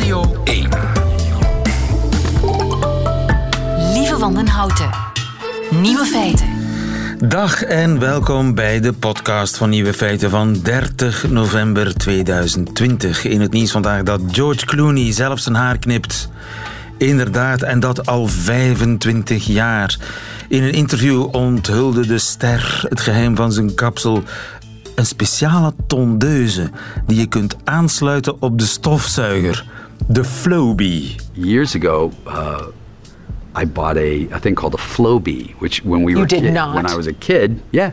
Radio 1. Lieve Wandenhouten. Nieuwe feiten. Dag en welkom bij de podcast van Nieuwe Feiten van 30 november 2020. In het nieuws vandaag dat George Clooney zelf zijn haar knipt. Inderdaad, en dat al 25 jaar. In een interview onthulde de ster het geheim van zijn kapsel. Een speciale tondeuse die je kunt aansluiten op de stofzuiger. De Flowbee. years ago, uh, I bought a, a thing called a Flowbee, which when we You were did kid- not. when I was a kid, yeah.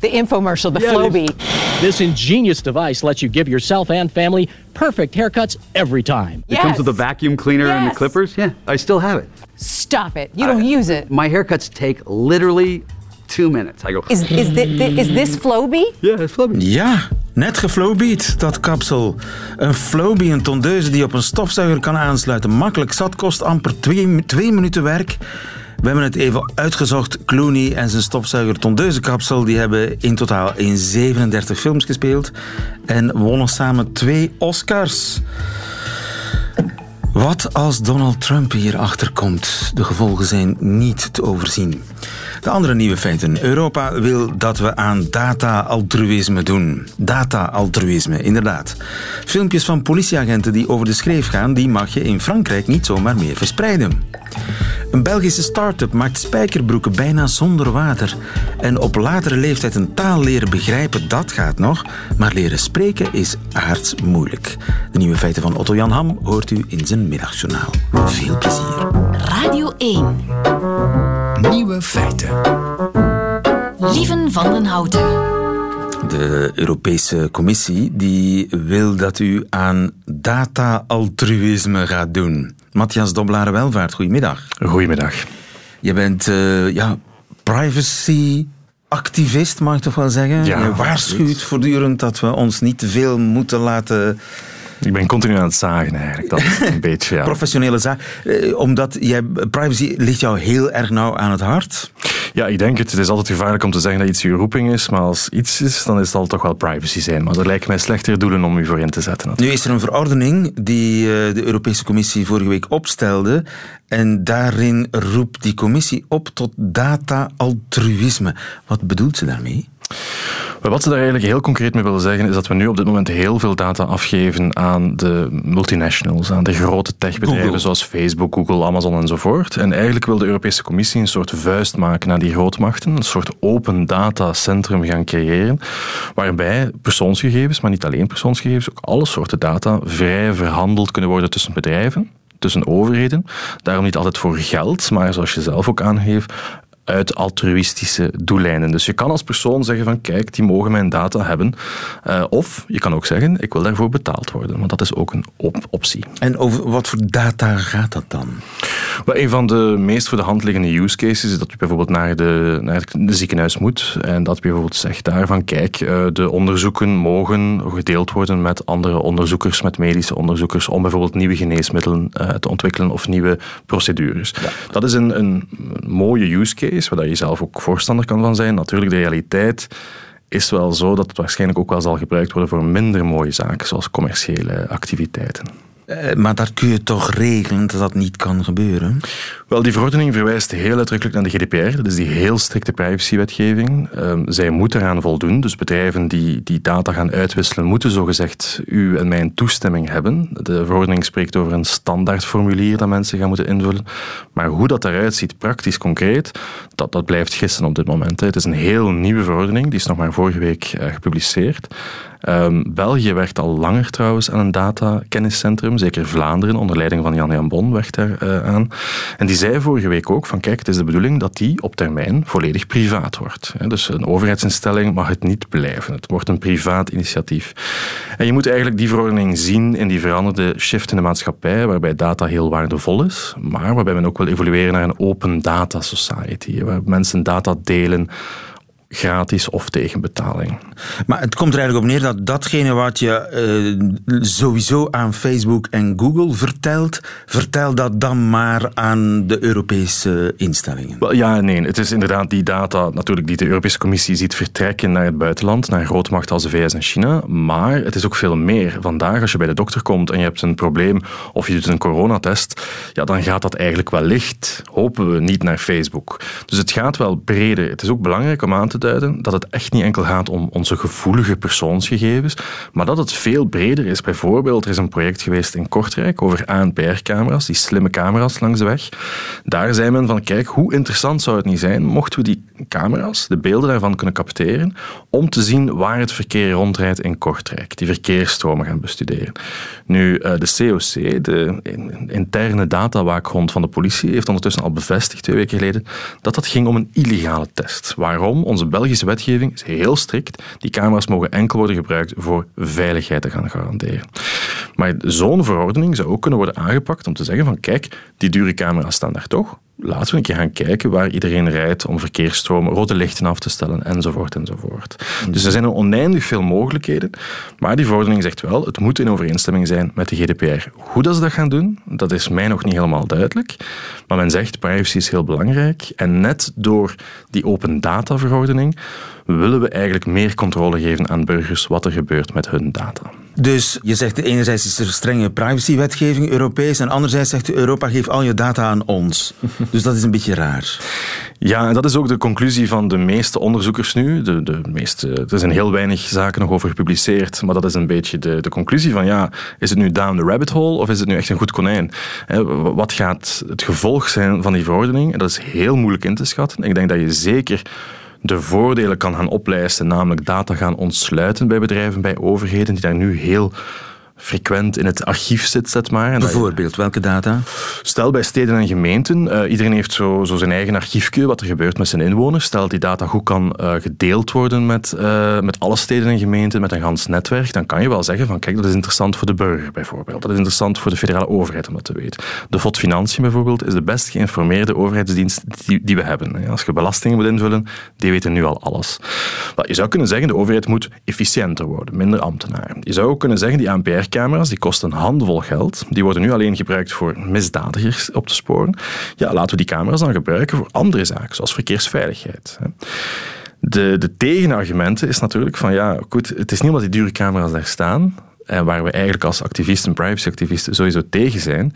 The infomercial, the Yeah, Flowbee. This ingenious device lets you give yourself and family perfect haircuts every time. It comes with a vacuum cleaner and the clippers. Yeah, I still have it. Stop it. You don't use it. My haircuts take literally two minutes. I go, Is, is, thi- is this Flowbee? yeah, it's Flowbee. Ja, net geflowbeat, dat kapsel. Een flowbee, een tondeuse die op een stofzuiger kan aansluiten. Makkelijk zat, kost amper twee, twee minuten werk. We hebben het even uitgezocht. Clooney en zijn stofzuiger tondeuzenkapsel die hebben in totaal in 37 films gespeeld en wonnen samen twee Oscars. Wat als Donald Trump hierachter komt? De gevolgen zijn niet te overzien. De andere nieuwe feiten. Europa wil dat we aan data-altruïsme doen. Data-altruïsme, inderdaad. Filmpjes van politieagenten die over de schreef gaan, die mag je in Frankrijk niet zomaar meer verspreiden. Een Belgische start-up maakt spijkerbroeken bijna zonder water. En op latere leeftijd een taal leren begrijpen, dat gaat nog. Maar leren spreken is aards moeilijk. De nieuwe feiten van Otto Jan Ham hoort u in zijn middagjournaal. Veel plezier. Radio 1. Nieuwe feiten. Lieven Wandenhouten. De Europese Commissie die wil dat u aan data-altruïsme gaat doen. Matthias Doblare-Welvaart, goedemiddag. Goedemiddag. Je bent eh, ja, privacy-activist, mag ik toch wel zeggen? Ja, je waarschuwt absoluut. voortdurend dat we ons niet te veel moeten laten Ik ben continu aan het zagen eigenlijk. Dat is een beetje, ja. professionele zaak. Eh, omdat jij, privacy ligt jou heel erg nauw aan het hart. Ja, ik denk het. Het is altijd gevaarlijk om te zeggen dat iets je roeping is, maar als iets is, dan zal het toch wel privacy zijn. Maar er lijken mij slechtere doelen om u voor in te zetten. natuurlijk. Nu is er een verordening die eh, de Europese Commissie vorige week opstelde. En daarin roept die commissie op tot data-altruïsme. Wat bedoelt ze daarmee? Maar Wat ze daar eigenlijk heel concreet mee willen zeggen, is dat we nu op dit moment heel veel data afgeven aan de multinationals, aan de grote techbedrijven Google. zoals Facebook, Google, Amazon enzovoort. En eigenlijk wil de Europese Commissie een soort vuist maken naar die grootmachten, een soort open datacentrum gaan creëren, waarbij persoonsgegevens, maar niet alleen persoonsgegevens, ook alle soorten data vrij verhandeld kunnen worden tussen bedrijven, tussen overheden. Daarom niet altijd voor geld, maar zoals je zelf ook aangeeft, uit altruïstische doeleinden. Dus je kan als persoon zeggen van kijk, die mogen mijn data hebben. Eh, of je kan ook zeggen, ik wil daarvoor betaald worden. Want dat is ook een op- optie. En over wat voor data gaat dat dan? Wel, een van de meest voor de hand liggende use cases is dat je bijvoorbeeld naar de, naar het ziekenhuis moet en dat je bijvoorbeeld zegt daarvan kijk, eh, de onderzoeken mogen gedeeld worden met andere onderzoekers, met medische onderzoekers, om bijvoorbeeld nieuwe geneesmiddelen eh, te ontwikkelen of nieuwe procedures. Dat is een, een mooie use case, waar je zelf ook voorstander kan van zijn. Natuurlijk, de realiteit is wel zo dat het waarschijnlijk ook wel zal gebruikt worden voor minder mooie zaken, zoals commerciële activiteiten. Eh, maar daar kun je toch regelen dat dat niet kan gebeuren? Wel, die verordening verwijst heel uitdrukkelijk naar de GDPR. Dat is die heel strikte privacywetgeving. Ehm, zij moeten eraan voldoen. Dus bedrijven die die data gaan uitwisselen, moeten zogezegd u en mijn toestemming hebben. De verordening spreekt over een standaardformulier dat mensen gaan moeten invullen. Maar hoe dat eruit ziet, praktisch concreet, dat, dat blijft gissen op dit moment. Het is een heel nieuwe verordening. Die is nog maar vorige week eh, gepubliceerd. Ehm, België werkt al langer trouwens aan een datakenniscentrum. Zeker Vlaanderen, onder leiding van Jan Jan Bon, werkt daar eh, aan. En die zei vorige week ook van kijk, het is de bedoeling dat die op termijn volledig privaat wordt. Dus een overheidsinstelling mag het niet blijven. Het wordt een privaat initiatief. En je moet eigenlijk die verordening zien in die veranderde shift in de maatschappij, waarbij data heel waardevol is, maar waarbij men ook wil evolueren naar een open data society, waar mensen data delen gratis of tegen betaling. Maar het komt er eigenlijk op neer dat datgene wat je eh, sowieso aan Facebook en Google vertelt, vertel dat dan maar aan de Europese instellingen. Wel, ja, nee. Het is inderdaad die data natuurlijk die de Europese Commissie ziet vertrekken naar het buitenland, naar grootmachten als de VS en China. Maar het is ook veel meer. Vandaag, als je bij de dokter komt en je hebt een probleem of je doet een coronatest, ja, dan gaat dat eigenlijk wellicht, hopen we, niet naar Facebook. Dus het gaat wel breder. Het is ook belangrijk om aan te dat het echt niet enkel gaat om onze gevoelige persoonsgegevens, maar dat het veel breder is. Bijvoorbeeld, er is een project geweest in Kortrijk over ANPR-camera's, die slimme camera's langs de weg. Daar zei men van, kijk, hoe interessant zou het niet zijn mochten we die camera's, de beelden daarvan kunnen capteren, om te zien waar het verkeer rondrijdt in Kortrijk, die verkeersstromen gaan bestuderen. Nu, eh, de COC, de interne datawaakhond van de politie, heeft ondertussen al bevestigd, twee weken geleden, dat dat ging om een illegale test. Waarom? Onze Belgische wetgeving is heel strikt. Die camera's mogen enkel worden gebruikt voor veiligheid te gaan garanderen. Maar zo'n verordening zou ook kunnen worden aangepakt om te zeggen van kijk, die dure camera's staan daar toch laten we een keer gaan kijken waar iedereen rijdt om verkeersstromen, rode lichten af te stellen, enzovoort, enzovoort. Dus er zijn oneindig veel mogelijkheden, maar die verordening zegt wel, het moet in overeenstemming zijn met de GDPR. Hoe dat ze dat gaan doen, dat is mij nog niet helemaal duidelijk, maar men zegt, privacy is heel belangrijk en net door die open data verordening willen we eigenlijk meer controle geven aan burgers wat er gebeurt met hun data. Dus je zegt enerzijds is er strenge privacywetgeving Europees en anderzijds zegt Europa geef al je data aan ons. Dus dat is een beetje raar. Ja, en dat is ook de conclusie van de meeste onderzoekers nu. De, de meeste, er zijn heel weinig zaken nog over gepubliceerd, maar dat is een beetje de, de conclusie van ja, is het nu down the rabbit hole of is het nu echt een goed konijn? Wat gaat het gevolg zijn van die verordening? En dat is heel moeilijk in te schatten. Ik denk dat je zeker de voordelen kan gaan oplijsten, namelijk data gaan ontsluiten bij bedrijven, bij overheden, die daar nu heel frequent in het archief zit, zet maar. Bijvoorbeeld, welke data? Stel bij steden en gemeenten, uh, iedereen heeft zo, zo, zijn eigen archiefje, wat er gebeurt met zijn inwoners. Stel dat die data goed kan uh, gedeeld worden met, uh, met alle steden en gemeenten, met een gans netwerk, dan kan je wel zeggen van kijk, dat is interessant voor de burger bijvoorbeeld. Dat is interessant voor de federale overheid om dat te weten. De FOD Financiën bijvoorbeeld is de best geïnformeerde overheidsdienst die, die we hebben. Als je belastingen moet invullen, die weten nu al alles. Maar je zou kunnen zeggen, de overheid moet efficiënter worden, minder ambtenaren. Je zou ook kunnen zeggen, die ANPR camera's die kosten een handvol geld. Die worden nu alleen gebruikt voor misdadigers op te sporen. Ja, laten we die camera's dan gebruiken voor andere zaken, zoals verkeersveiligheid. De, de tegenargumenten is natuurlijk van ja, goed, het is niet omdat die dure camera's daar staan, en waar we eigenlijk als activisten, privacyactivisten sowieso tegen zijn,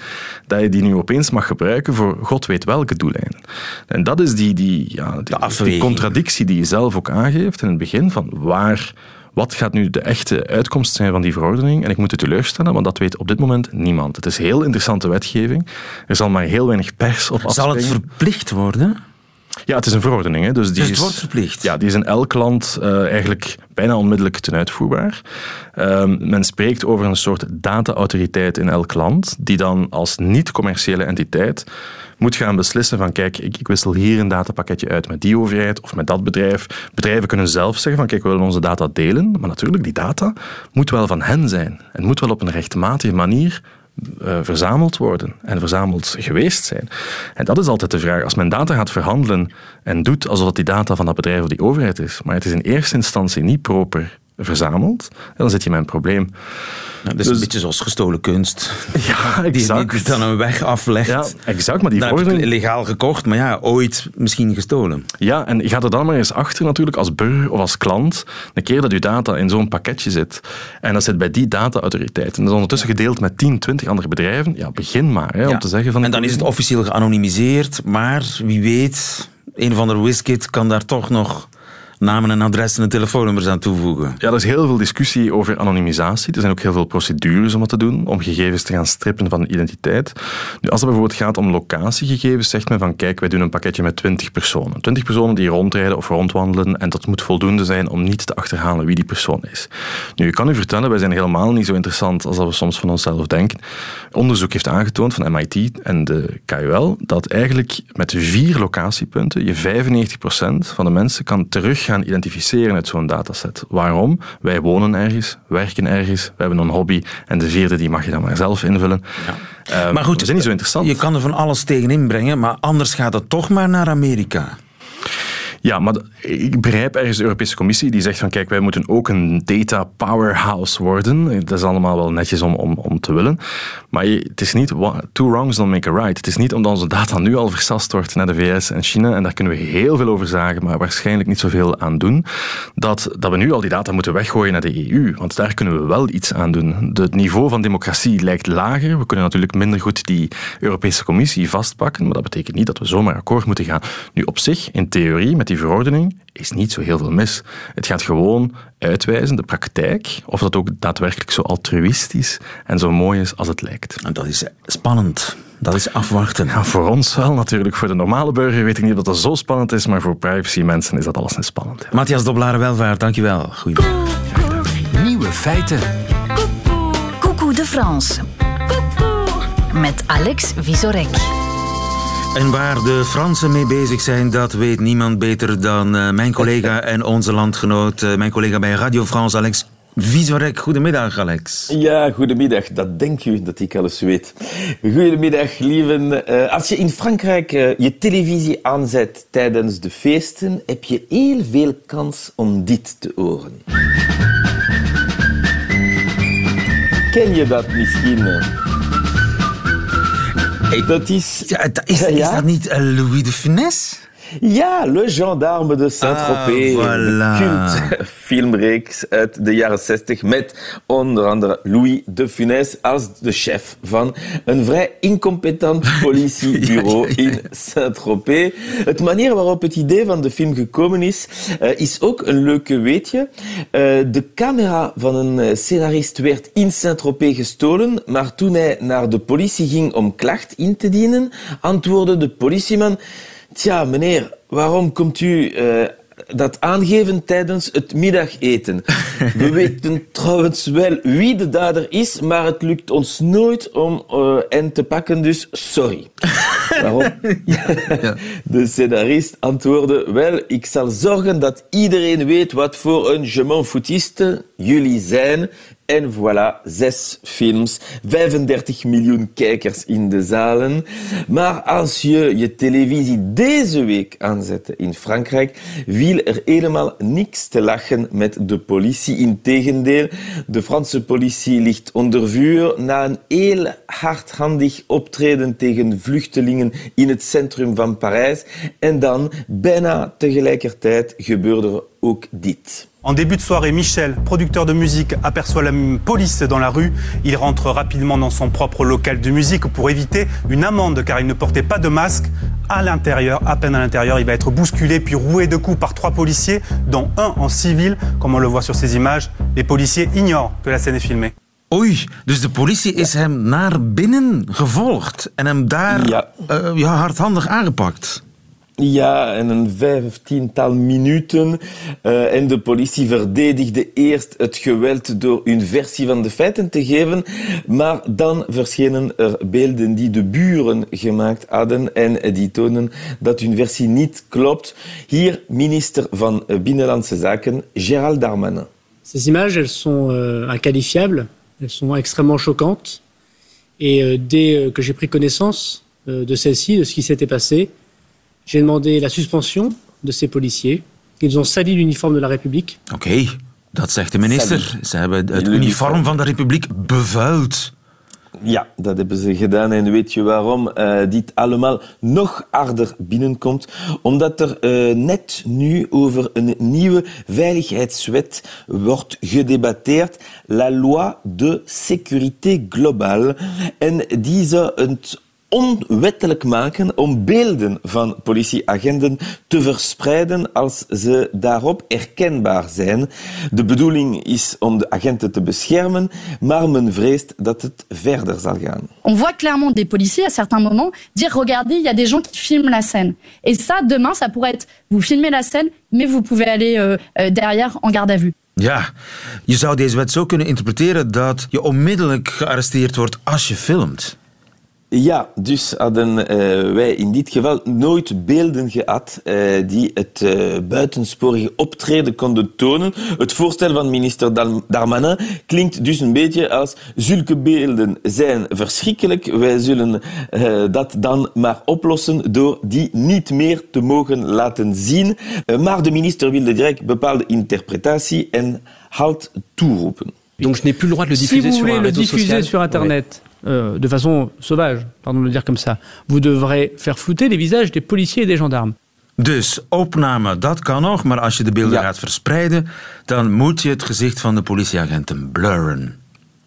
dat je die nu opeens mag gebruiken voor god weet welke doeleinden. En dat is die, die, ja, die, die contradictie die je zelf ook aangeeft in het begin van waar wat gaat nu de echte uitkomst zijn van die verordening? En ik moet het teleurstellen, want dat weet op dit moment niemand. Het is heel interessante wetgeving. Er zal maar heel weinig pers op afspringen. Zal het verplicht worden? Ja, het is een verordening. Hè. Dus, die dus het wordt verplicht? Ja, die is in elk land uh, eigenlijk bijna onmiddellijk ten uitvoerbaar. Um, men spreekt over een soort data-autoriteit in elk land, die dan als niet-commerciële entiteit moet gaan beslissen van kijk, ik, ik, wissel hier een datapakketje uit met die overheid of met dat bedrijf. Bedrijven kunnen zelf zeggen van kijk, we willen onze data delen, maar natuurlijk, die data moet wel van hen zijn. En moet wel op een rechtmatige manier uh, verzameld worden en verzameld geweest zijn. En dat is altijd de vraag. Als men data gaat verhandelen en doet alsof het die data van dat bedrijf of die overheid is, maar het is in eerste instantie niet proper verzameld, dan zit je met een probleem. Dat is een dus- beetje zoals gestolen kunst. Ja, exact. Die, dan een weg aflegt. Ja, exact. Maar die dan vorige... legaal gekocht, maar ja, ooit misschien gestolen. Ja, en je gaat er dan maar eens achter natuurlijk als burger of als klant, een keer dat je data in zo'n pakketje zit, en dat zit bij die data-autoriteit, en dat is ondertussen gedeeld met 10, 20 andere bedrijven, ja, begin maar hè, om te zeggen van... En dan is het officieel geanonimiseerd, maar wie weet, een of ander WizKid kan daar toch nog namen en adressen en telefoonnummers aan toevoegen. Ja, er is heel veel discussie over anonimisatie. Er zijn ook heel veel procedures om dat te doen, om gegevens te gaan strippen van identiteit. Nu, als het bijvoorbeeld gaat om locatiegegevens, zegt men van kijk, wij doen een pakketje met 20 personen. 20 personen die rondrijden of rondwandelen en dat moet voldoende zijn om niet te achterhalen wie die persoon is. Nu, ik kan u vertellen, wij zijn helemaal niet zo interessant als dat we soms van onszelf denken. Onderzoek heeft aangetoond van MIT en de KUL dat eigenlijk met vier locatiepunten je 95% van de mensen kan terug gaan identificeren uit zo'n dataset. Waarom? Wij wonen ergens, werken ergens, we hebben een hobby en de vierde die mag je dan maar zelf invullen. Ja. Uh, maar goed, is niet zo interessant. Je kan er van alles tegen inbrengen, maar anders gaat het toch maar naar Amerika. Ja, maar ik begrijp ergens de Europese Commissie die zegt van kijk, wij moeten ook een data powerhouse worden. Dat is allemaal wel netjes om, om, om te willen. Maar het is niet two wrongs don't make a right. Het is niet omdat onze data nu al versast wordt naar de VS en China, en daar kunnen we heel veel over zagen, maar waarschijnlijk niet zoveel aan doen, dat, dat we nu al die data moeten weggooien naar de EU. Want daar kunnen we wel iets aan doen. Het niveau van democratie lijkt lager. We kunnen natuurlijk minder goed die Europese Commissie vastpakken, maar dat betekent niet dat we zomaar akkoord moeten gaan. Nu op zich, in theorie, met die verordening, is niet zo heel veel mis. Het gaat gewoon uitwijzen, de praktijk, of dat ook daadwerkelijk zo altruïstisch en zo mooi is als het lijkt. En dat is spannend. Dat is afwachten. Ja, voor ons wel natuurlijk. Voor de normale burger weet ik niet dat dat zo spannend is, maar voor privacy mensen is dat alles niet spannend. Ja. Matthias Doblare Welvaart, dankjewel. Goedemiddag. Nieuwe feiten. Coucou de France. Met Alex Visorek. En waar de Fransen mee bezig zijn, dat weet niemand beter dan uh, mijn collega en onze landgenoot, uh, mijn collega bij Radio France, Alex Visorek. Goedemiddag, Alex. Ja, goedemiddag. Dat denk u dat ik alles weet. Goedemiddag, lieven. Uh, als je in Frankrijk je televisie aanzet tijdens de feesten, heb je heel veel kans om dit te horen. Ken je dat misschien? Dat is... Ja, is, is ja? dat niet uh, Louis de Funès? Ja, Le Gendarme de Saint-Tropez. Ah, voilà. Cult filmreeks uit de jaren 60 met onder andere Louis de Funès als de chef van een vrij incompetent politiebureau in Saint-Tropez. Het manier waarop het idee van de film gekomen is, uh, is ook een leuke weetje. Uh, de camera van een scenarist werd in Saint-Tropez gestolen, maar toen hij naar de politie ging om klacht in te dienen, antwoordde de politieman Tja, meneer, waarom komt u uh, dat aangeven tijdens het middageten? We weten trouwens wel wie de dader is, maar het lukt ons nooit om uh, hen te pakken, dus sorry. waarom? ja. De scenarist antwoordde, wel, ik zal zorgen dat iedereen weet wat voor een je m'en foutiste jullie zijn en voilà, zes films, 35 miljoen kijkers in de zalen. Maar als je je televisie deze week aanzette in Frankrijk, viel er helemaal niks te lachen met de politie. Integendeel, de Franse politie ligt onder vuur na een heel hardhandig optreden tegen vluchtelingen in het centrum van Parijs. En dan, bijna tegelijkertijd, gebeurde er ook dit. En début de soirée, Michel, producteur de musique, aperçoit la police dans la rue. Il rentre rapidement dans son propre local de musique pour éviter une amende car il ne portait pas de masque. À l'intérieur, à peine à l'intérieur, il va être bousculé puis roué de coups par trois policiers, dont un en civil, comme on le voit sur ces images. Les policiers ignorent que la scène est filmée. Oei, dus de politie is hem naar binnen gevolgd en hem daar ja. Uh, ja, hardhandig aangepakt. Ja, en een vijftiental minuten. Uh, en de politie verdedigde eerst het geweld door een versie van de feiten te geven. Maar dan verschenen er beelden die de buren gemaakt hadden en die tonen dat hun versie niet klopt. Hier minister van Binnenlandse Zaken, Gérald Darmanin. Ces images, elles sont euh, inqualifiables, elles sont extrêmement choquantes. Et euh, dès euh, que j'ai pris connaissance euh, de celle-ci, de ce qui s'était passé, J'ai demandé la suspension de ces policiers. Ils ont sali l'uniforme de la République. Oké, okay, dat zegt de minister. Sali. Ze hebben het uniform van de Republiek bevuild. Ja, dat hebben ze gedaan. En weet je waarom uh, dit allemaal nog harder binnenkomt? Omdat er uh, net nu over een nieuwe veiligheidswet wordt gedebatteerd. La loi de sécurité globale. En die zou het onwettelijk maken om beelden van politieagenten te verspreiden als ze daarop herkenbaar zijn. De bedoeling is om de agenten te beschermen, maar men vreest dat het verder zal gaan. On voit clairement des policiers à certains moments dire regardez, il y a des gens qui filment la scène. Et ça, demain, ça pourrait être vous filmez la scène, mais vous pouvez aller euh, euh, derrière en garde à vue. Ja, je zou deze wet zo kunnen interpreteren dat je onmiddellijk gearresteerd wordt als je filmt. Ja, dus hadden uh, wij in dit geval nooit beelden gehad uh, die het uh, buitensporige optreden konden tonen. Het voorstel van minister Darmanin klinkt dus een beetje als zulke beelden zijn verschrikkelijk. Wij zullen dat dan maar oplossen door die niet meer te mogen laten zien. maar de minister wilde direct bepaalde interpretatie en halt toeroepen. Donc je n'ai plus le droit de le diffuser si vous sur voulez un le réseau diffuser social. sur Internet euh, de façon sauvage, pardon de le dire comme ça, vous devrez faire flouter les visages des policiers et des gendarmes. Dus opname, dat kan nog, maar als je de beelden Ja. gaat verspreiden, dan moet je het gezicht van de politieagenten blurren.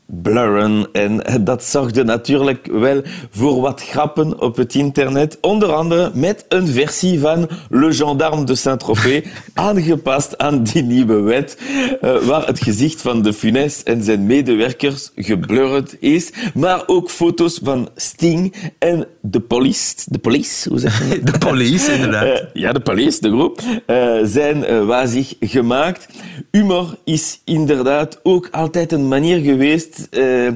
Blurren. En dat zorgde natuurlijk wel voor wat grappen op het internet. Onder andere met een versie van Le Gendarme de Saint-Tropez, aangepast aan die nieuwe wet, eh, waar het gezicht van de Funes en zijn medewerkers geblurred is. Maar ook foto's van Sting en de police, de police, hoe zeg je dat? De police, inderdaad. Eh, ja, de police, de groep, eh, zijn wazig gemaakt. Humor is inderdaad ook altijd een manier geweest eh,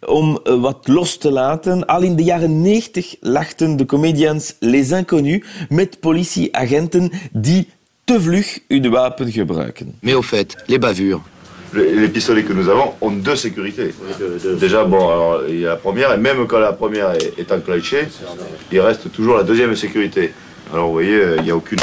om eh, wat los te laten. Al in de jaren 90 lachten de comedians Les Inconnus met politieagenten die te vlug hun wapen gebruiken. Mais au fait, les bavures. Les, pistolets que nous avons ont deux sécurités. Déjà, bon, alors, il y a la première, et même quand la première est, est enclenchée, il reste toujours la deuxième sécurité. Alors vous voyez, euh, il n'y a aucune...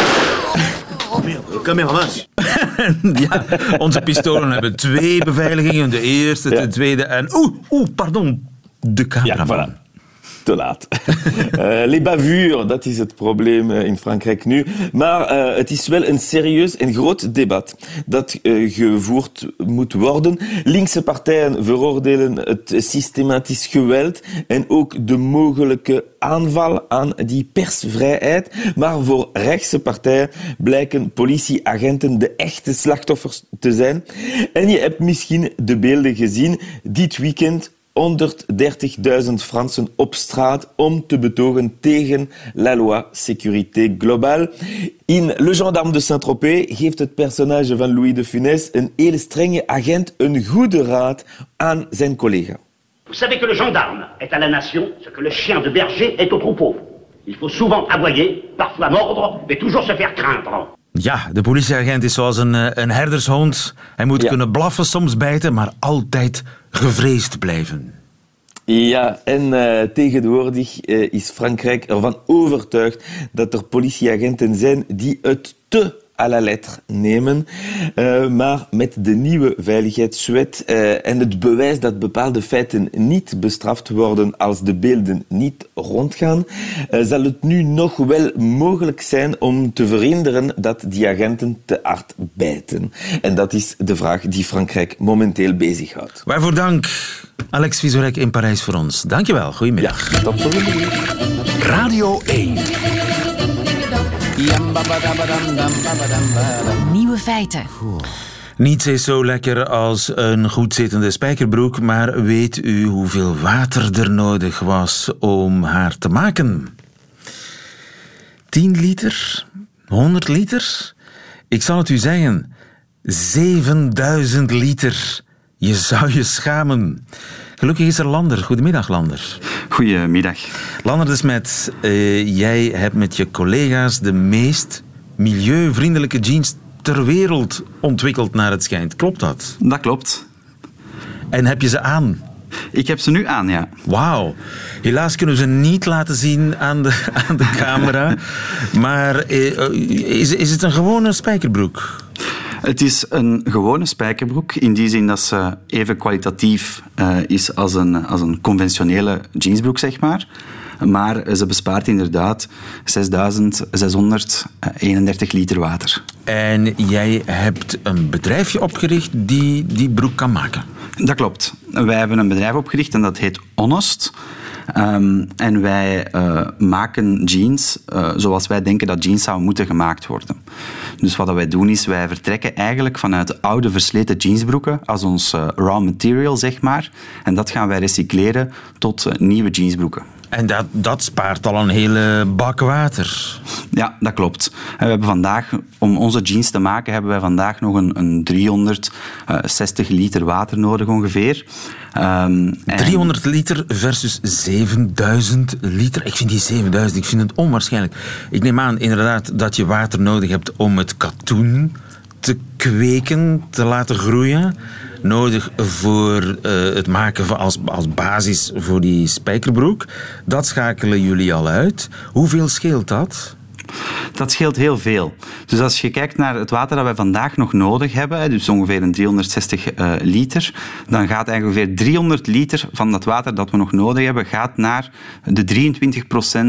Oh merde, ja, onze pistolen hebben twee beveiligingen. De eerste, de tweede en... Oeh, oeh, pardon. De cameraman. Te laat. Eh, les bavures, dat is het probleem eh, in Frankrijk nu. Maar eh, het is wel een serieus en groot debat dat gevoerd moet worden. Linkse partijen veroordelen het systematisch geweld en ook de mogelijke aanval aan die persvrijheid. Maar voor rechtse partijen blijken politieagenten de echte slachtoffers te zijn. En je hebt misschien de beelden gezien dit weekend 130.000 Fransen op straat om te betogen tegen la loi sécurité globale. In Le Gendarme de Saint-Tropez geeft het personage van Louis de Funès een heel strenge agent een goede raad aan zijn collega. Vous savez que le gendarme est à la nation ce que le chien de berger est au troupeau. Il faut souvent aboyer, parfois mordre, mais toujours se faire craindre. Ja, de politieagent is zoals een, eh, een herdershond. Hij moet kunnen blaffen, soms bijten, maar altijd gevreesd blijven. Ja, en eh, tegenwoordig eh, is Frankrijk ervan overtuigd dat er politieagenten zijn die het te à la lettre nemen. Eh, maar met de nieuwe veiligheidswet eh, en het bewijs dat bepaalde feiten niet bestraft worden als de beelden niet rondgaan, eh, zal het nu nog wel mogelijk zijn om te verhinderen dat die agenten te hard bijten. En dat is de vraag die Frankrijk momenteel bezighoudt. Waarvoor dank, Alex Vizorek in Parijs voor ons. Dankjewel, goedemiddag. Ja, tot volgende Radio 1. Nieuwe feiten. Niets is zo lekker als een goed zittende spijkerbroek, maar weet u hoeveel water er nodig was om haar te maken? 10 liter? 100 liter? Ik zal het u zeggen. 7000 liter. Je zou je schamen. Gelukkig is er Lander. Goedemiddag, Lander. Goedemiddag. Lander de Smet, eh, jij hebt met je collega's de meest milieuvriendelijke jeans ter wereld ontwikkeld naar het schijnt. Klopt dat? Dat klopt. En heb je ze aan? Ik heb ze nu aan, ja. Wauw. Helaas kunnen we ze niet laten zien aan de, aan de camera. maar eh, is, is het een gewone spijkerbroek? Het is een gewone spijkerbroek, in die zin dat ze even kwalitatief uh, is als een, als een conventionele jeansbroek, zeg maar. Maar ze bespaart inderdaad 6631 liter water. En jij hebt een bedrijfje opgericht die die broek kan maken? Dat klopt. Wij hebben een bedrijf opgericht en dat heet Honest. Um, en wij uh, maken jeans uh, zoals wij denken dat jeans zouden moeten gemaakt worden. Dus wat wij doen is, wij vertrekken eigenlijk vanuit oude versleten jeansbroeken als ons uh, raw material, zeg maar. En dat gaan wij recycleren tot nieuwe jeansbroeken. En dat, dat spaart al een hele bak water. Ja, dat klopt. We hebben vandaag, om onze jeans te maken, hebben wij vandaag nog een, een 360 liter water nodig ongeveer. Um, 300 liter versus 7000 liter. Ik vind die 7000, ik vind het onwaarschijnlijk. Ik neem aan inderdaad dat je water nodig hebt om het katoen te kweken, te laten groeien. Nodig voor uh, het maken van als, als basis voor die spijkerbroek. Dat schakelen jullie al uit. Hoeveel scheelt dat? Dat scheelt heel veel. Dus als je kijkt naar het water dat wij vandaag nog nodig hebben, dus ongeveer een 360 uh, liter, dan gaat ongeveer 300 liter van dat water dat we nog nodig hebben, gaat naar de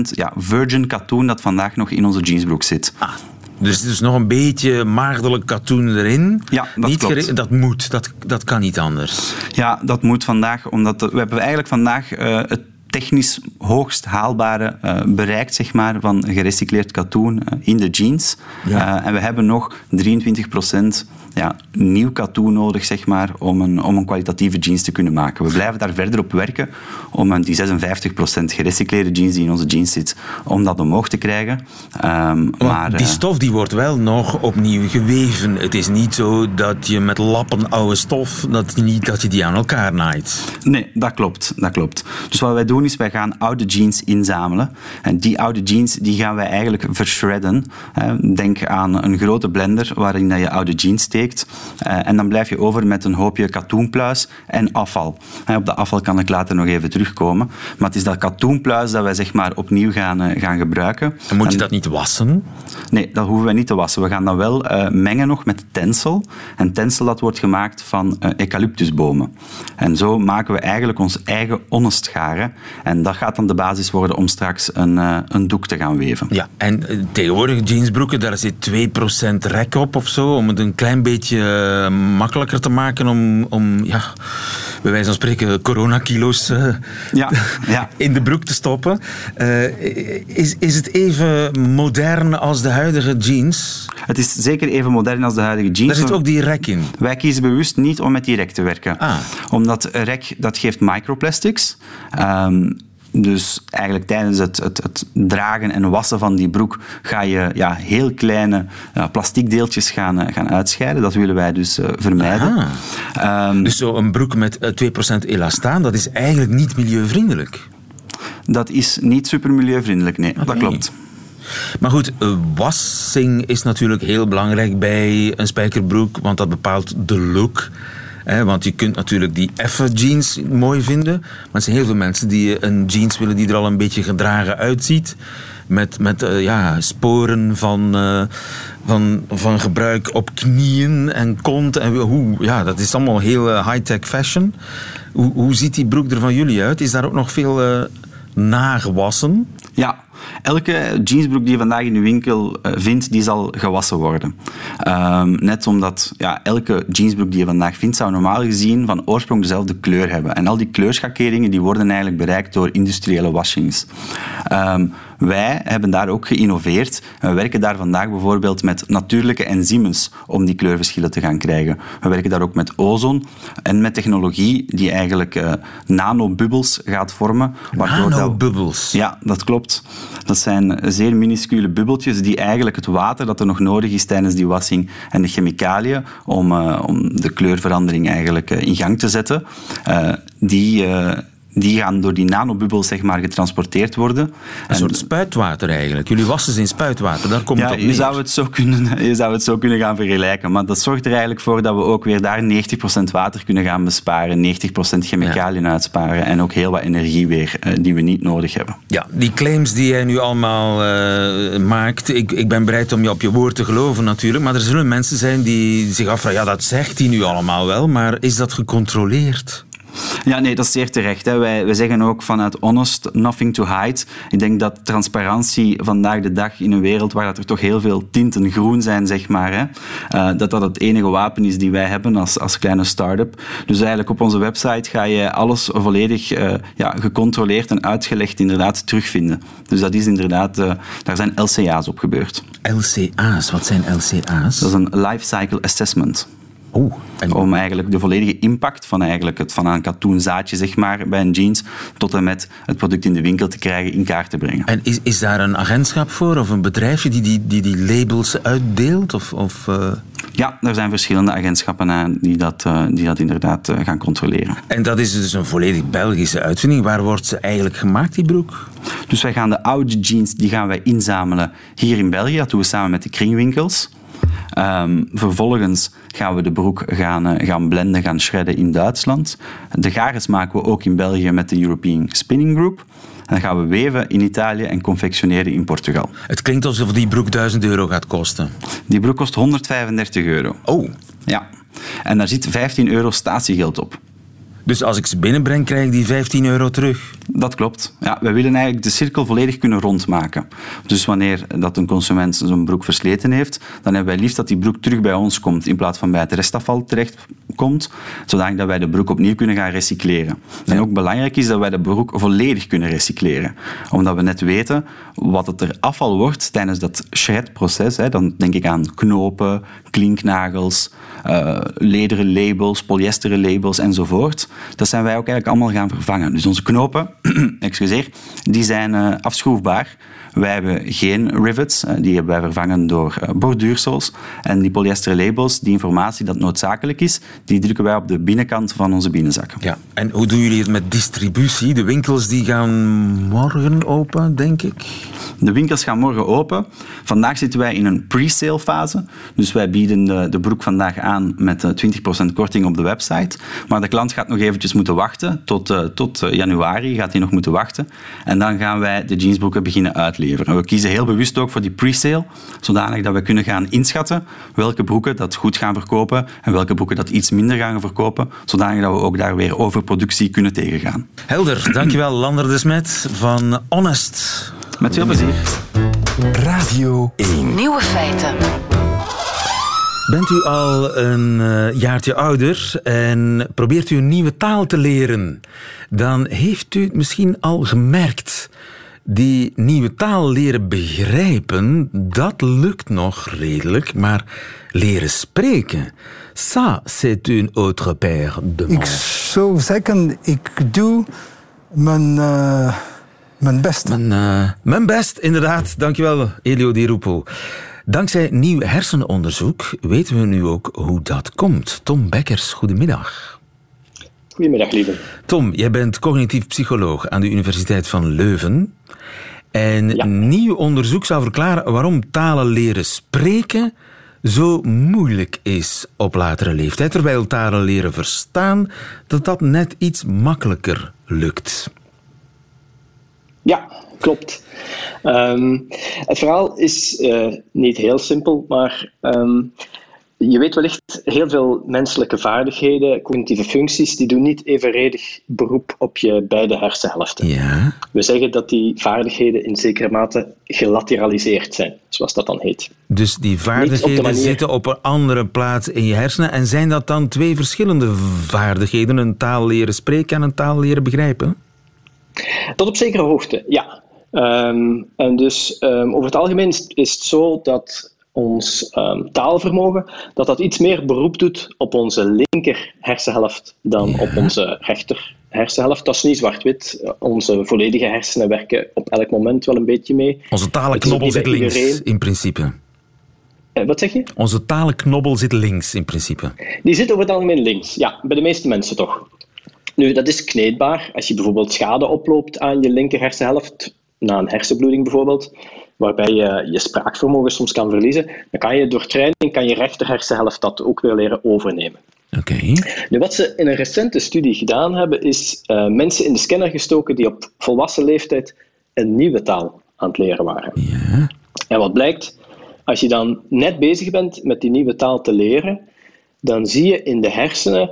23% ja, virgin katoen dat vandaag nog in onze jeansbroek zit. Ah. Dus het is nog een beetje maagdelijk katoen erin. Ja, dat niet klopt. Dat moet, dat, dat kan niet anders. Ja, dat moet vandaag, omdat we hebben eigenlijk vandaag uh, het technisch hoogst haalbare uh, bereikt zeg maar, van gerecycleerd katoen uh, in de jeans. Ja. Uh, en we hebben nog 23% ja, nieuw katoen nodig zeg maar, om, een, om een kwalitatieve jeans te kunnen maken. We blijven daar verder op werken om een, die 56% gerecycleerde jeans die in onze jeans zit, om dat omhoog te krijgen. Um, maar, die stof die wordt wel nog opnieuw geweven. Het is niet zo dat je met lappen oude stof, dat niet, dat je die aan elkaar naait. Nee, dat klopt, dat klopt. Dus wat wij doen is, wij gaan oude jeans inzamelen. En die oude jeans die gaan wij eigenlijk verschredden. Denk aan een grote blender waarin je oude jeans steekt. Uh, en dan blijf je over met een hoopje katoenpluis en afval. Op de afval kan ik later nog even terugkomen. Maar het is dat katoenpluis dat wij zeg maar opnieuw gaan, uh, gaan gebruiken. En moet je en, dat niet wassen? Nee, dat hoeven we niet te wassen. We gaan dat wel uh, mengen nog met tencel. En tencel dat wordt gemaakt van eucalyptusbomen. En zo maken we eigenlijk ons eigen onnestgaren. En dat gaat dan de basis worden om straks een, een doek te gaan weven. Ja, en tegenwoordig jeansbroeken, daar zit 2% rek op of zo, om het een klein beetje uh, makkelijker te maken om, om ja, bij wijze van spreken coronakilo's uh, ja, ja. in de broek te stoppen. Uh, is, is het even modern als de huidige jeans? Het is zeker even modern als de huidige jeans. Daar zit ook die rek in. Wij kiezen bewust niet om met die rek te werken. Ah. Omdat rek, dat geeft microplastics. Um, dus eigenlijk tijdens het, het, het, dragen en wassen van die broek ga je ja, heel kleine ja, plasticdeeltjes gaan, uh, gaan uitscheiden. Dat willen wij dus uh, vermijden. Um, dus zo'n broek met uh, 2% elastaan, dat is eigenlijk niet milieuvriendelijk? Dat is niet super milieuvriendelijk, nee. Okay. Dat klopt. Maar goed, wassing is natuurlijk heel belangrijk bij een spijkerbroek, want dat bepaalt de look. He, want je kunt natuurlijk die effe jeans mooi vinden. Maar er zijn heel veel mensen die een jeans willen die er al een beetje gedragen uitziet. Met, met uh, ja, sporen van, uh, van, van gebruik op knieën en kont. En hoe, ja, dat is allemaal heel high-tech fashion. Hoe, hoe ziet die broek er van jullie uit? Is daar ook nog veel nagewassen? Ja, elke jeansbroek die je vandaag in de winkel uh, vindt, die zal gewassen worden. Um, net omdat ja, elke jeansbroek die je vandaag vindt, zou normaal gezien van oorsprong dezelfde kleur hebben. En al die kleurschakeringen die worden eigenlijk bereikt door industriële washings. Um, wij hebben daar ook geïnnoveerd. We werken daar vandaag bijvoorbeeld met natuurlijke enzymes om die kleurverschillen te gaan krijgen. We werken daar ook met ozon en met technologie die eigenlijk uh, nanobubbels gaat vormen. Nanobubbels? Ja, dat klopt. Dat zijn zeer minuscule bubbeltjes die eigenlijk het water dat er nog nodig is tijdens die wassing en de chemicaliën om, uh, om de kleurverandering eigenlijk uh, in gang te zetten, die die gaan door die nanobubbels zeg maar, getransporteerd worden. Een en soort spuitwater eigenlijk. Jullie wassen ze in spuitwater, daar komt ja, het op neer. Je zou het, zo kunnen, je zou het zo kunnen gaan vergelijken. Maar dat zorgt er eigenlijk voor dat we ook weer daar 90% water kunnen gaan besparen, 90% chemicaliën ja. uitsparen en ook heel wat energie weer uh, die we niet nodig hebben. Ja, die claims die jij nu allemaal uh, maakt, ik, ik ben bereid om je op je woord te geloven natuurlijk, maar er zullen mensen zijn die zich afvragen, ja dat zegt hij nu allemaal wel, maar is dat gecontroleerd? Ja, nee, dat is zeer terecht. Hè. Wij, wij zeggen ook vanuit honest, nothing to hide. Ik denk dat transparantie vandaag de dag in een wereld waar dat er toch heel veel tinten groen zijn, zeg maar, hè, uh, dat dat het enige wapen is die wij hebben als, als kleine start-up. Dus eigenlijk op onze website ga je alles volledig uh, ja, gecontroleerd en uitgelegd inderdaad terugvinden. Dus dat is inderdaad, uh, daar zijn LCA's op gebeurd. LCA's, wat zijn LCA's? Dat is een Life Cycle Assessment. Oeh, Om eigenlijk de volledige impact van, eigenlijk het, van een katoenzaadje zeg maar, bij een jeans tot en met het product in de winkel te krijgen in kaart te brengen. En is, is daar een agentschap voor of een bedrijfje die die, die, die labels uitdeelt? Of, of, uh... Ja, er zijn verschillende agentschappen aan die dat, uh, die dat inderdaad uh, gaan controleren. En dat is dus een volledig Belgische uitvinding. Waar wordt ze eigenlijk gemaakt, die broek? Dus wij gaan de oude jeans die gaan wij inzamelen hier in België. Dat doen we samen met de kringwinkels. Um, vervolgens gaan we de broek gaan, uh, gaan blenden, gaan shredden in Duitsland. De garens maken we ook in België met de European Spinning Group. En dan gaan we weven in Italië en confectioneren in Portugal. Het klinkt alsof die broek 1000 euro gaat kosten. Die broek kost 135 euro. Oh. Ja. En daar zit 15 euro statiegeld op. Dus als ik ze binnenbreng, krijg ik die 15 euro terug? Dat klopt. Ja, wij willen eigenlijk de cirkel volledig kunnen rondmaken. Dus wanneer dat een consument zo'n broek versleten heeft, dan hebben wij liefst dat die broek terug bij ons komt, in plaats van bij het restafval terecht komt, zodat wij de broek opnieuw kunnen gaan recycleren. Ja. En ook belangrijk is dat wij de broek volledig kunnen recycleren. Omdat we net weten wat het er afval wordt tijdens dat shredproces. Hè. Dan denk ik aan knopen, klinknagels, uh, lederen labels, polyesteren labels enzovoort. Dat zijn wij ook eigenlijk allemaal gaan vervangen. Dus onze knopen, excuseer, die zijn uh, afschroefbaar. Wij hebben geen rivets, uh, die hebben wij vervangen door uh, borduursels. En die polyester labels, die informatie dat noodzakelijk is, die drukken wij op de binnenkant van onze binnenzakken. Ja, en hoe doen jullie het met distributie? De winkels die gaan morgen open, denk ik? De winkels gaan morgen open. Vandaag zitten wij in een pre-sale fase. Dus wij bieden de, de broek vandaag aan met 20% korting op de website. Maar de klant gaat nog eventjes moeten wachten. Tot, uh, tot januari gaat hij nog moeten wachten. En dan gaan wij de jeansbroeken beginnen We kiezen heel bewust ook voor die pre-sale, zodanig dat we kunnen gaan inschatten welke broeken dat goed gaan verkopen en welke broeken dat iets minder gaan verkopen, zodanig dat we ook daar weer overproductie kunnen tegengaan. Helder, dankjewel Lander de Smet van Honest. Met veel plezier. Radio 1. Nieuwe feiten. Bent u al een uh, jaartje ouder en probeert u een nieuwe taal te leren? Dan heeft u het misschien al gemerkt. Die nieuwe taal leren begrijpen, dat lukt nog redelijk, maar leren spreken, ça, c'est une autre paire de Ik zou zeggen, ik doe mijn... Uh... Mijn best. Mijn, uh, mijn best, inderdaad. Dankjewel, Elio Di Rupo. Dankzij nieuw hersenonderzoek weten we nu ook hoe dat komt. Tom Bekkers, goedemiddag. Goedemiddag, lieve. Tom, jij bent cognitief psycholoog aan de Universiteit van Leuven. En ja. nieuw onderzoek zou verklaren waarom talen leren spreken zo moeilijk is op latere leeftijd, terwijl talen leren verstaan, dat dat net iets makkelijker lukt. Ja, klopt. Um, het verhaal is uh, niet heel simpel, maar um, je weet wellicht, heel veel menselijke vaardigheden, cognitieve functies, die doen niet evenredig beroep op je beide hersenhelften. Ja. We zeggen dat die vaardigheden in zekere mate gelateraliseerd zijn, zoals dat dan heet. Dus die vaardigheden op zitten op een andere plaats in je hersenen. En zijn dat dan twee verschillende vaardigheden? Een taal leren spreken en een taal leren begrijpen? Tot op zekere hoogte, ja. Um, en dus um, over het algemeen is, is, het zo dat ons um, taalvermogen dat dat iets meer beroep doet op onze linker hersenhelft dan ja. op onze rechter hersenhelft. Dat is niet zwart-wit. Onze volledige hersenen werken op elk moment wel een beetje mee. Onze talenknobbel zit links, iedereen. in principe. Uh, wat zeg je? Onze talenknobbel zit links, in principe. Die zit over het algemeen links, ja. Bij de meeste mensen toch. Nu, dat is kneedbaar. Als je bijvoorbeeld schade oploopt aan je linker hersenhelft, na een hersenbloeding bijvoorbeeld, waarbij je je spraakvermogen soms kan verliezen, dan kan je door training kan je rechter hersenhelft dat ook weer leren overnemen. Oké. Okay. Nu, wat ze in een recente studie gedaan hebben, is uh, mensen in de scanner gestoken die op volwassen leeftijd een nieuwe taal aan het leren waren. Ja. En wat blijkt, als je dan net bezig bent met die nieuwe taal te leren, dan zie je in de hersenen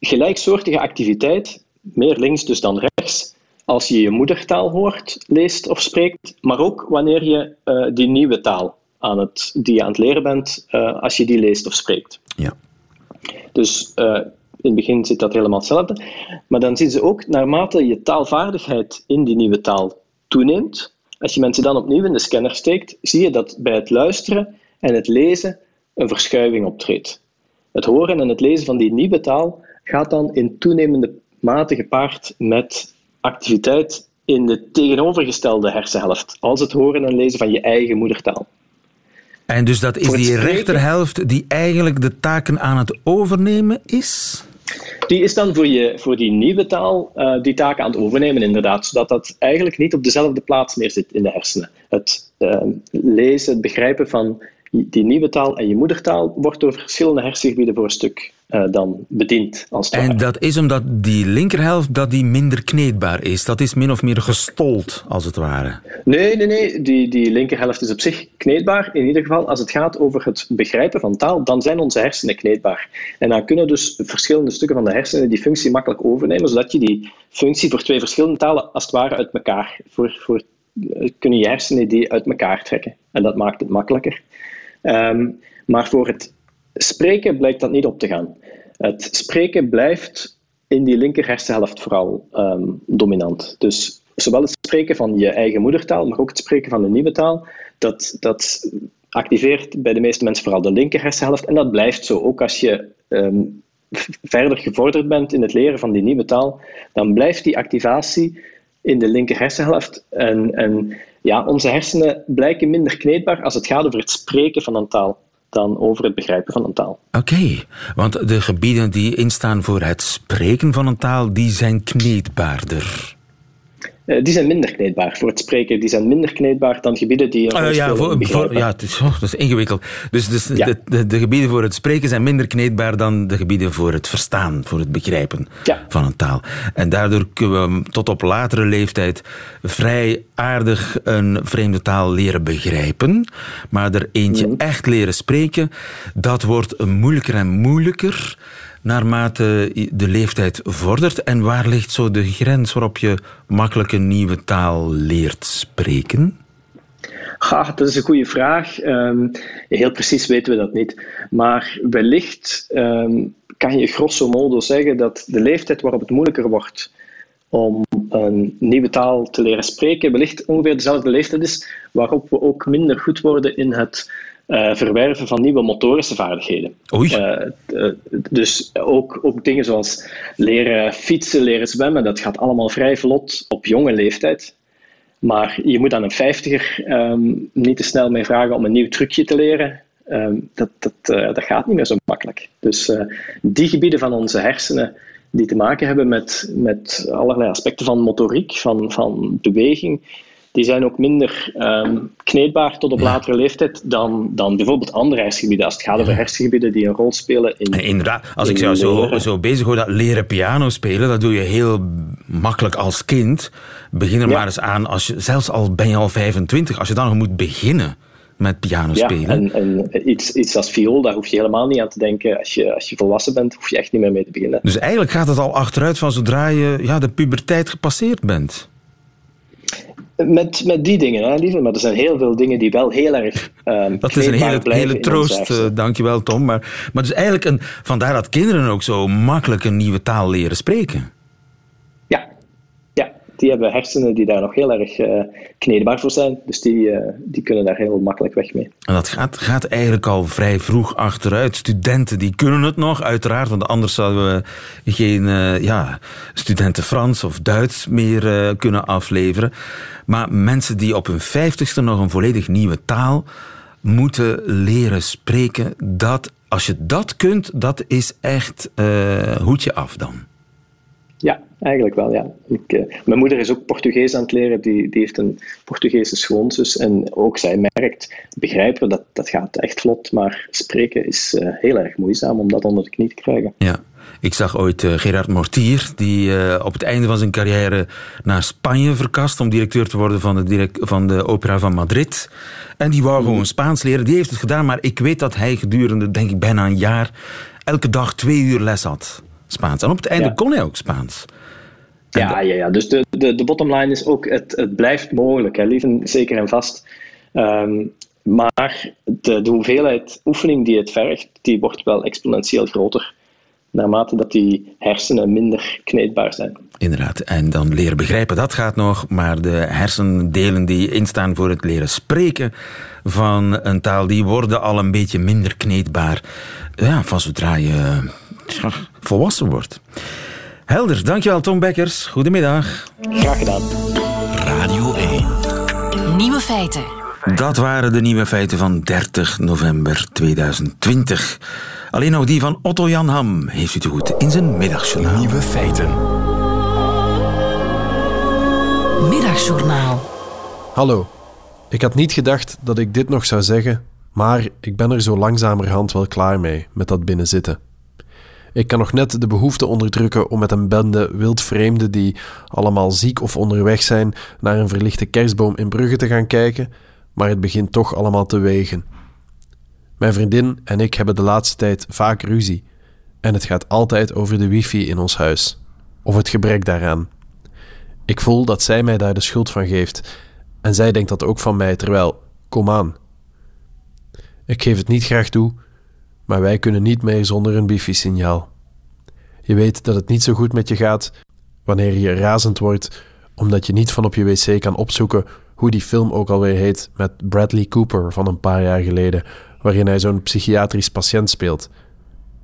gelijksoortige activiteit, meer links dus dan rechts, als je je moedertaal hoort, leest of spreekt, maar ook wanneer je uh, die nieuwe taal aan het, die je aan het leren bent, uh, als je die leest of spreekt. Ja. Dus uh, in het begin zit dat helemaal hetzelfde. Maar dan zien ze ook, naarmate je taalvaardigheid in die nieuwe taal toeneemt, als je mensen dan opnieuw in de scanner steekt, zie je dat bij het luisteren en het lezen een verschuiving optreedt. Het horen en het lezen van die nieuwe taal gaat dan in toenemende mate gepaard met activiteit in de tegenovergestelde hersenhelft, als het horen en lezen van je eigen moedertaal. En dus dat is die rechterhelft die eigenlijk de taken aan het overnemen is? Die is dan voor, je, voor die nieuwe taal uh, die taken aan het overnemen, inderdaad. Zodat dat eigenlijk niet op dezelfde plaats meer zit in de hersenen. Het uh, lezen, het begrijpen van die nieuwe taal en je moedertaal wordt door verschillende hersengebieden voor een stuk uh, dan bediend. Als en dat is omdat die linkerhelft dat die minder kneedbaar is. Dat is min of meer gestold, als het ware. Nee, nee, nee. Die, die linkerhelft is op zich kneedbaar. In ieder geval, als het gaat over het begrijpen van taal, dan zijn onze hersenen kneedbaar. En dan kunnen dus verschillende stukken van de hersenen die functie makkelijk overnemen, zodat je die functie voor twee verschillende talen als het ware uit elkaar, voor, voor, eh, kunnen je hersenen die uit elkaar trekken. En dat maakt het makkelijker. Um, maar voor het spreken blijkt dat niet op te gaan. Het spreken blijft in die linker hersenhelft vooral um, dominant. Dus zowel het spreken van je eigen moedertaal, maar ook het spreken van de nieuwe taal, dat, dat activeert bij de meeste mensen vooral de linker hersenhelft. En dat blijft zo. Ook als je um, verder gevorderd bent in het leren van die nieuwe taal, dan blijft die activatie in de linker hersenhelft. En, en ja, onze hersenen blijken minder kneedbaar als het gaat over het spreken van een taal dan over het begrijpen van een taal. Oké, want de gebieden die instaan voor het spreken van een taal, die zijn kneedbaarder. Uh, die zijn minder kneedbaar voor het spreken. Die zijn minder kneedbaar dan gebieden die. Uh, ja, voor, voor, ja het is, oh, dat is ingewikkeld. Dus, dus ja. de, de, de, gebieden voor het spreken zijn minder kneedbaar dan de gebieden voor het verstaan, voor het begrijpen ja. van een taal. En daardoor kunnen we tot op latere leeftijd vrij aardig een vreemde taal leren begrijpen. Maar er eentje mm. echt leren spreken, dat wordt moeilijker en moeilijker naarmate de leeftijd vordert? En waar ligt zo de grens waarop je makkelijk een nieuwe taal leert spreken? Dat is een goede vraag. Um, heel precies weten we dat niet. Maar wellicht um, kan je grosso modo zeggen dat de leeftijd waarop het moeilijker wordt om een nieuwe taal te leren spreken, wellicht ongeveer dezelfde leeftijd is waarop we ook minder goed worden in het uh, verwerven van nieuwe motorische vaardigheden. Oei. Uh, dus ook, ook dingen zoals leren fietsen, leren zwemmen, dat gaat allemaal vrij vlot op jonge leeftijd. Maar je moet aan een vijftiger um, niet te snel mee vragen om een nieuw trucje te leren. Um, dat, dat, uh, dat gaat niet meer zo makkelijk. Dus die gebieden van onze hersenen die te maken hebben met, met allerlei aspecten van motoriek, van, van beweging, die zijn ook minder um, kneedbaar tot op latere leeftijd dan, dan bijvoorbeeld andere hersengebieden. Als het gaat over hersengebieden die een rol spelen in. Inderdaad, als ik jou zo, zo bezig hoor, dat leren piano spelen, dat doe je heel makkelijk als kind. Begin er ja. maar eens aan, als je, zelfs al ben je al 25, als je dan nog moet beginnen met piano spelen. Ja, en, en iets, iets als viool, daar hoef je helemaal niet aan te denken. Als je, als je volwassen bent, hoef je echt niet meer mee te beginnen. Dus eigenlijk gaat het al achteruit van zodra je ja, de puberteit gepasseerd bent. Met, met die dingen, hè, lieve. Maar er zijn heel veel dingen die wel heel erg. Um, dat is een hele, hele troost, uh, dankjewel Tom. Maar, maar dus eigenlijk een, vandaar dat kinderen ook zo makkelijk een nieuwe taal leren spreken. Die hebben hersenen die daar nog heel erg uh, kneedbaar voor zijn. Dus die, uh, die kunnen daar heel makkelijk weg mee. En dat gaat, gaat eigenlijk al vrij vroeg achteruit. Studenten die kunnen het nog, uiteraard. Want anders zouden we geen ja, studenten Frans of Duits meer kunnen afleveren. Maar mensen die op hun vijftigste nog een volledig nieuwe taal moeten leren spreken, dat, als je dat kunt, dat is echt hoedje af dan. Eigenlijk wel, ja. Ik, uh, mijn moeder is ook Portugees aan het leren, die, die heeft een Portugese schoonzus. En ook zij merkt, begrijpen, dat, dat gaat echt vlot, maar spreken is uh, heel erg moeizaam om dat onder de knie te krijgen. Ja. Ik zag ooit uh, Gerard Mortier, die op het einde van zijn carrière naar Spanje verkast om directeur te worden van de, direct, van de Opera van Madrid. En die wou gewoon Spaans leren. Die heeft het gedaan, maar ik weet dat hij gedurende, denk ik, bijna een jaar elke dag twee uur les had. Spaans. En op het einde ja. kon hij ook Spaans. Ja, ja, ja, dus de, de, de bottom line is ook, het, het blijft mogelijk, hè, lief zeker en vast. Um, maar de, de hoeveelheid oefening die het vergt, die wordt wel exponentieel groter naarmate dat die hersenen minder kneedbaar zijn. Inderdaad, en dan leren begrijpen, dat gaat nog, maar de hersendelen die instaan voor het leren spreken van een taal, die worden al een beetje minder kneedbaar ja, van zodra je volwassen wordt. Helder, dankjewel Tom Bekkers. Goedemiddag. Graag gedaan. Radio 1. Nieuwe feiten. Dat waren de nieuwe feiten van 30 november 2020. Alleen nog die van Otto Jan Ham heeft u te goed in zijn middagjournaal. Nieuwe feiten. Middagjournaal. Hallo. Ik had niet gedacht dat ik dit nog zou zeggen, maar ik ben er zo langzamerhand wel klaar mee met dat binnenzitten. Ik kan nog net de behoefte onderdrukken om met een bende wildvreemden die allemaal ziek of onderweg zijn naar een verlichte kerstboom in Brugge te gaan kijken, maar het begint toch allemaal te wegen. Mijn vriendin en ik hebben de laatste tijd vaak ruzie en het gaat altijd over de wifi in ons huis of het gebrek daaraan. Ik voel dat zij mij daar de schuld van geeft en zij denkt dat ook van mij, terwijl, kom aan. Ik geef het niet graag toe, maar wij kunnen niet meer zonder een wifi-signaal. Je weet dat het niet zo goed met je gaat wanneer je razend wordt omdat je niet van op je wc kan opzoeken hoe die film ook alweer heet met Bradley Cooper van een paar jaar geleden, waarin hij zo'n psychiatrisch patiënt speelt.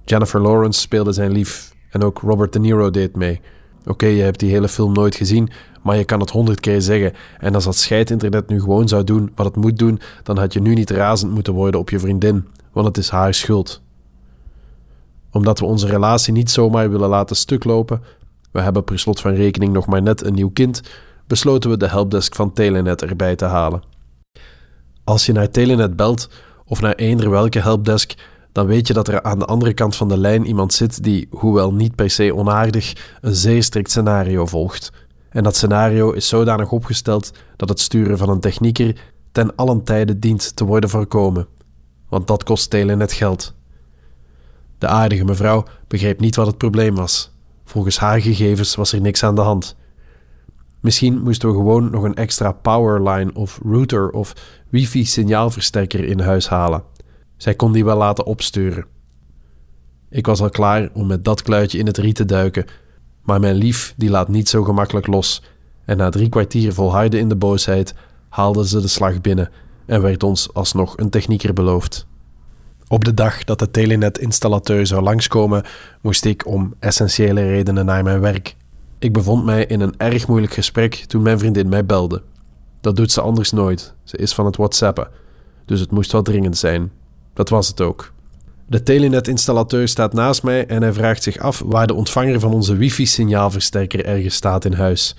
Jennifer Lawrence speelde zijn lief en ook Robert De Niro deed mee. Oké, je hebt die hele film nooit gezien, maar je kan het honderd keer zeggen. En als dat scheid-internet nu gewoon zou doen wat het moet doen, dan had je nu niet razend moeten worden op je vriendin, want het is haar schuld. Omdat we onze relatie niet zomaar willen laten stuklopen, we hebben per slot van rekening nog maar net een nieuw kind, besloten we de helpdesk van Telenet erbij te halen. Als je naar Telenet belt of naar eender welke helpdesk, dan weet je dat er aan de andere kant van de lijn iemand zit die, hoewel niet per se onaardig, een zeer strikt scenario volgt. En dat scenario is zodanig opgesteld dat het sturen van een technieker ten allen tijde dient te worden voorkomen. Want dat kost Telenet geld. De aardige mevrouw begreep niet wat het probleem was. Volgens haar gegevens was er niks aan de hand. Misschien moesten we gewoon nog een extra powerline of router of wifi-signaalversterker in huis halen. Zij kon die wel laten opsturen. Ik was al klaar om met dat kluitje in het riet te duiken, maar mijn lief die laat niet zo gemakkelijk los. En na drie kwartier volharden in de boosheid haalde ze de slag binnen en werd ons alsnog een technieker beloofd. Op de dag dat de Telenet-installateur zou langskomen, moest ik om essentiële redenen naar mijn werk. Ik bevond mij in een erg moeilijk gesprek toen mijn vriendin mij belde. Dat doet ze anders nooit, ze is van het WhatsAppen, dus het moest wel dringend zijn. Dat was het ook. De Telenet-installateur staat naast mij en hij vraagt zich af waar de ontvanger van onze wifi-signaalversterker ergens staat in huis.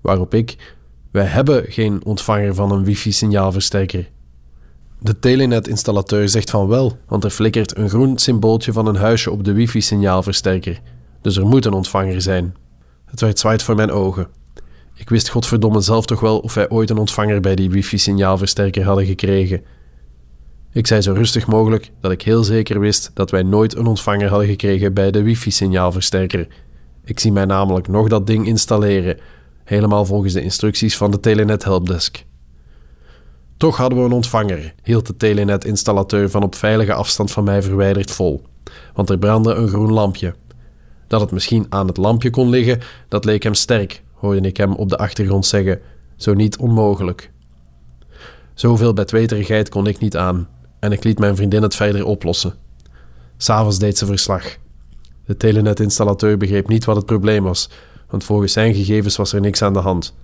Waarop ik: Wij hebben geen ontvanger van een wifi-signaalversterker. De Telenet-installateur zegt van wel, want er flikkert een groen symbooltje van een huisje op de wifi-signaalversterker. Dus er moet een ontvanger zijn. Het werd zwaait voor mijn ogen. Ik wist godverdomme zelf toch wel of wij ooit een ontvanger bij die wifi-signaalversterker hadden gekregen. Ik zei zo rustig mogelijk dat ik heel zeker wist dat wij nooit een ontvanger hadden gekregen bij de wifi-signaalversterker. Ik zie mij namelijk nog dat ding installeren, helemaal volgens de instructies van de Telenet Helpdesk. Toch hadden we een ontvanger, hield de Telenet-installateur van op veilige afstand van mij verwijderd vol, want er brandde een groen lampje. Dat het misschien aan het lampje kon liggen, dat leek hem sterk, hoorde ik hem op de achtergrond zeggen, zo niet onmogelijk. Zoveel bedweterigheid kon ik niet aan, en ik liet mijn vriendin het verder oplossen. S'avonds deed ze verslag. De telenet-installateur begreep niet wat het probleem was, want volgens zijn gegevens was er niks aan de hand.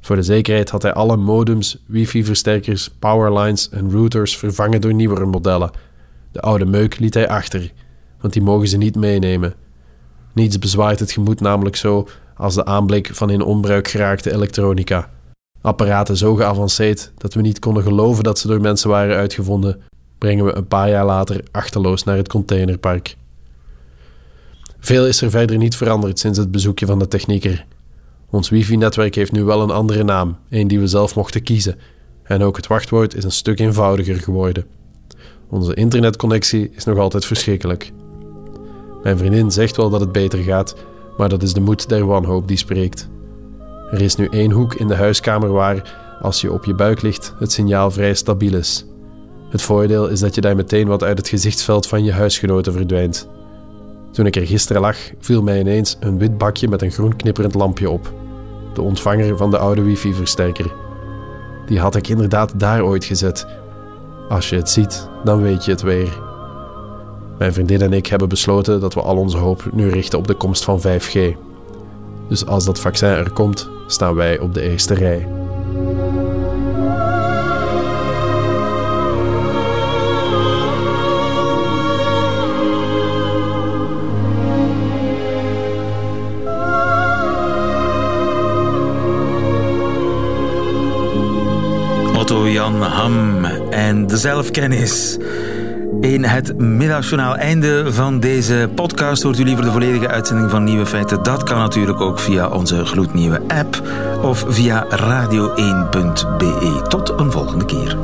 Voor de zekerheid had hij alle modems, wifi-versterkers, powerlines en routers vervangen door nieuwere modellen. De oude meuk liet hij achter, want die mogen ze niet meenemen. Niets bezwaart het gemoed namelijk zo als de aanblik van in onbruik geraakte elektronica. Apparaten zo geavanceerd dat we niet konden geloven dat ze door mensen waren uitgevonden, brengen we een paar jaar later achterloos naar het containerpark. Veel is er verder niet veranderd sinds het bezoekje van de technieker. Ons wifi-netwerk heeft nu wel een andere naam, een die we zelf mochten kiezen, en ook het wachtwoord is een stuk eenvoudiger geworden. Onze internetconnectie is nog altijd verschrikkelijk. Mijn vriendin zegt wel dat het beter gaat, maar dat is de moed der wanhoop die spreekt. Er is nu één hoek in de huiskamer waar, als je op je buik ligt, het signaal vrij stabiel is. Het voordeel is dat je daar meteen wat uit het gezichtsveld van je huisgenoten verdwijnt. Toen ik er gisteren lag, viel mij ineens een wit bakje met een groen knipperend lampje op. De ontvanger van de oude wifi-versterker. Die had ik inderdaad daar ooit gezet. Als je het ziet, dan weet je het weer. Mijn vriendin en ik hebben besloten dat we al onze hoop nu richten op de komst van 5G. Dus als dat vaccin er komt, staan wij op de eerste rij. Jan Ham en de zelfkennis. In het middagjournaal einde van deze podcast hoort u liever de volledige uitzending van Nieuwe Feiten. Dat kan natuurlijk ook via onze gloednieuwe app of via radio1.be. Tot een volgende keer.